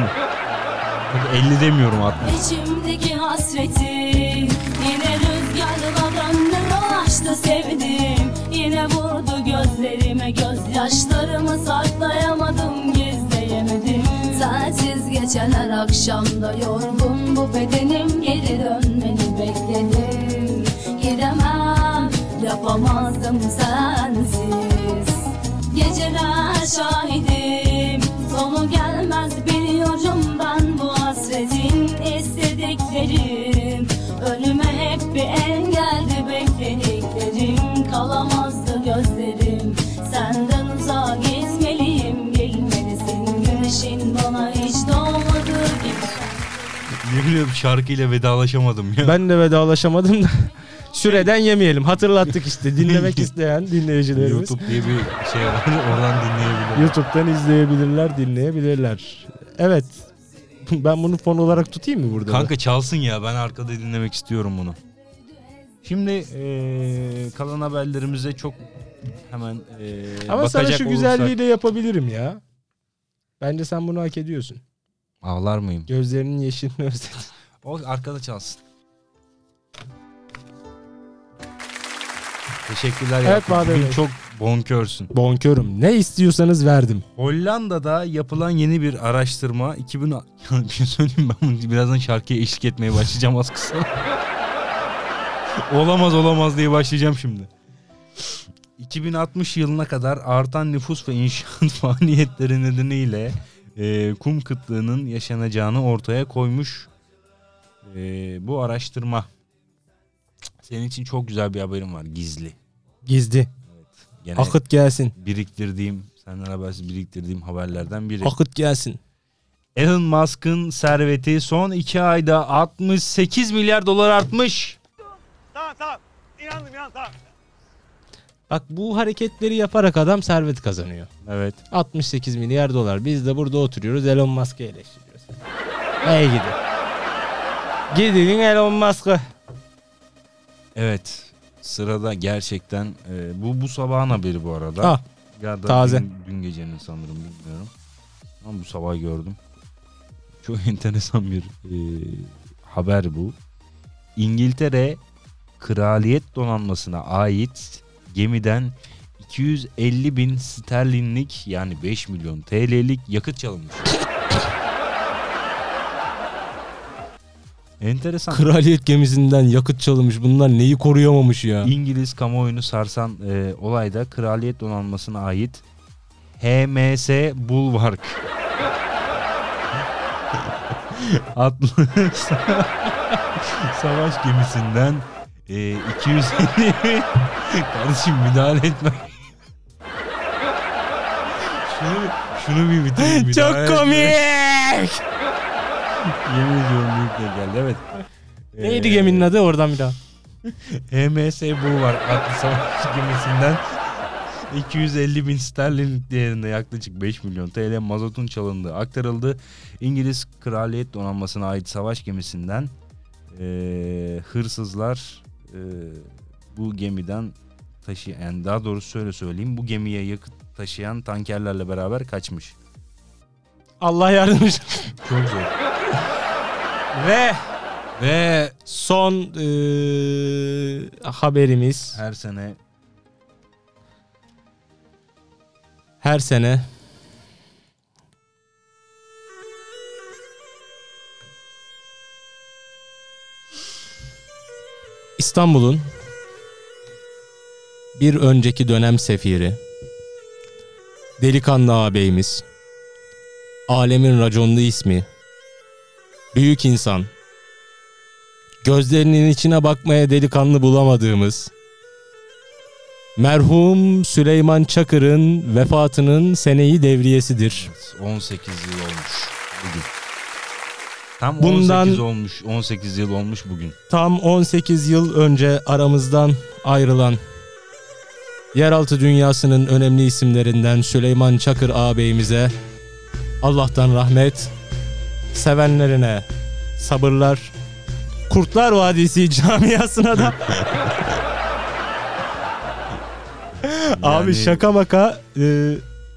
Hadi 50 demiyorum 60. İçimdeki hasreti Yine rüzgarla döndü dolaştı sevdim Yine vurdu gözlerime gözyaşlarımı saklayamadım Her akşamda yorgun bu bedenim. Geri dönmeni bekledim. Gidemem yapamazdım sensiz. Geceler şahidim Sonu gelmez biliyorum ben bu hasretin. İstediklerim Önüme hep bir engeldi Ediyorum şarkıyla vedalaşamadım ya. Ben de vedalaşamadım da. Süreden yemeyelim. Hatırlattık işte. Dinlemek isteyen dinleyicilerimiz. YouTube diye bir şey var. Oradan dinleyebilirim. YouTube'dan izleyebilirler, dinleyebilirler. Evet. Ben bunu fon olarak tutayım mı burada? da? Kanka çalsın ya ben arkada dinlemek istiyorum bunu. Şimdi eee, kalan haberlerimize çok hemen eee Ama sana şu olursak- güzelliği de yapabilirim ya. Bence sen bunu hak ediyorsun. Ağlar mıyım? Gözlerinin yeşilini özledim. O arkada çalsın. Teşekkürler Evet, Yakup. Bugün çok bonkörsün. Bonkörüm. Ne istiyorsanız verdim. Hollanda'da yapılan yeni bir araştırma 2000 Ya bir şey söyleyeyim ben bunu birazdan şarkıya eşlik etmeye başlayacağım az kısa. olamaz olamaz diye başlayacağım şimdi. 2060 yılına kadar artan nüfus ve inşaat faaliyetleri nedeniyle e, kum kıtlığının yaşanacağını ortaya koymuş e, bu araştırma. Senin için çok güzel bir haberim var gizli. Gizli. Gene Akıt gelsin. biriktirdiğim, senden habersiz biriktirdiğim haberlerden biri. Akıt gelsin. Elon Musk'ın serveti son 2 ayda 68 milyar dolar artmış. Tamam tamam. İnandım inan tamam. Bak bu hareketleri yaparak adam servet kazanıyor. Evet. 68 milyar dolar. Biz de burada oturuyoruz Elon Musk'ı eleştiriyoruz. Hey gidin. Gidin Elon Musk'ı. Evet. Sırada gerçekten e, bu bu sabahın haberi bu arada. Ah. Ya da Taze. Dün, dün gecenin sanırım bilmiyorum. Ama bu sabah gördüm. Çok enteresan bir e, haber bu. İngiltere Kraliyet Donanması'na ait gemiden 250 bin sterlinlik yani 5 milyon TL'lik yakıt çalınmış. Enteresan. Kraliyet gemisinden yakıt çalınmış. Bunlar neyi koruyamamış ya? İngiliz kamuoyunu sarsan e, olayda Kraliyet Donanması'na ait HMS Bulwark adlı savaş gemisinden e, 250 kardeşim müdahale etme. şunu, şunu bir bitireyim. müdahale Çok etme. komik. Yemin ediyorum büyük de geldi evet. Neydi Ee, geminin adı oradan bir daha? HMS Bulwark adlı savaş gemisinden 250 bin sterlinlik değerinde yaklaşık 5 milyon TL mazotun çalındığı aktarıldı. İngiliz Kraliyet Donanması'na ait savaş gemisinden eee, hırsızlar eee, bu gemiden taşı yani daha doğrusu şöyle söyleyeyim bu gemiye yakıt taşıyan tankerlerle beraber kaçmış. Allah yardımcı. Çok zor. Ve Ve son eee, haberimiz her sene her sene İstanbul'un bir önceki dönem sefiri delikanlı ağabeyimiz alemin raconlu ismi büyük insan gözlerinin içine bakmaya delikanlı bulamadığımız merhum Süleyman Çakır'ın vefatının seneyi devriyesidir. Evet, 18 yıl olmuş bugün. Tam Bundan- 18 olmuş. 18 yıl olmuş bugün. Tam 18 yıl önce aramızdan ayrılan yeraltı dünyasının önemli isimlerinden Süleyman Çakır ağabeyimize Allah'tan rahmet, sevenlerine sabırlar, Kurtlar Vadisi camiasına da Abi Yani- şaka maka e,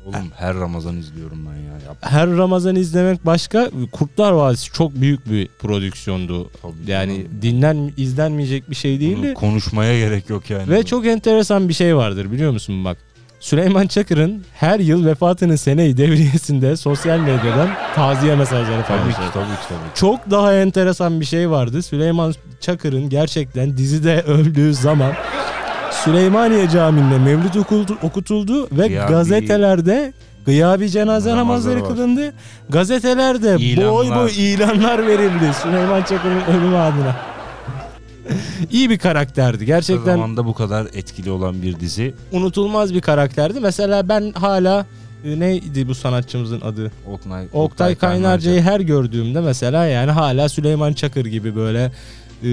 Oğlum her Ramazan izliyorum ben ya. Yap, her Ramazan izlemek başka. Kurtlar Vadisi çok büyük bir prodüksiyondu. tabii Yani canım. dinlen izlenmeyecek bir şey Bunu değildi. konuşmaya gerek yok yani. Ve çok enteresan bir şey vardır biliyor musun bak. Süleyman Çakır'ın her yıl vefatının seneyi devriyesinde sosyal medyadan taziye mesajları tabii ki paylaşıyor. tabii ki tabii ki. Çok daha enteresan bir şey vardı. Süleyman Çakır'ın gerçekten dizide öldüğü zaman Süleymaniye Camii'nde mevlüt okutuldu ve Gıyabi- gazetelerde gıyabi cenaze Namazları kılındı. Gazetelerde boy İlanlar. boy ilanlar verildi Süleyman Çakır'ın ölümü adına. İyi bir karakterdi. Gerçekten zamanda bu kadar etkili olan bir dizi. unutulmaz bir karakterdi. Mesela ben hala e, neydi bu sanatçımızın adı? Oktay, Oktay Kaynarca'yı her gördüğümde mesela yani hala Süleyman Çakır gibi böyle e,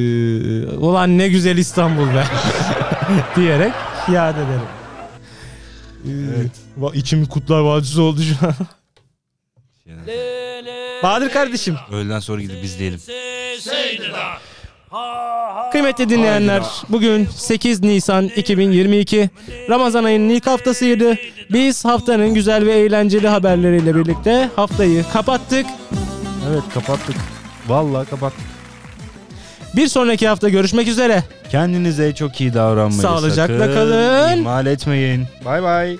ulan ne güzel İstanbul be diyerek yad ederim. Evet. va- içim Kutlar Vadisi oldu şu an. Bahadır kardeşim, Öğleden sonra gidip izleyelim. kıymetli dinleyenler bugün 8 Nisan 2022 Ramazan ayının ilk haftasıydı. Biz haftanın güzel ve eğlenceli haberleriyle birlikte haftayı kapattık. Evet kapattık. Vallahi kapattık. Bir sonraki hafta görüşmek üzere. Kendinize çok iyi davranmayı Sağlıcakla sakın kalın. ihmal etmeyin. Bay bay.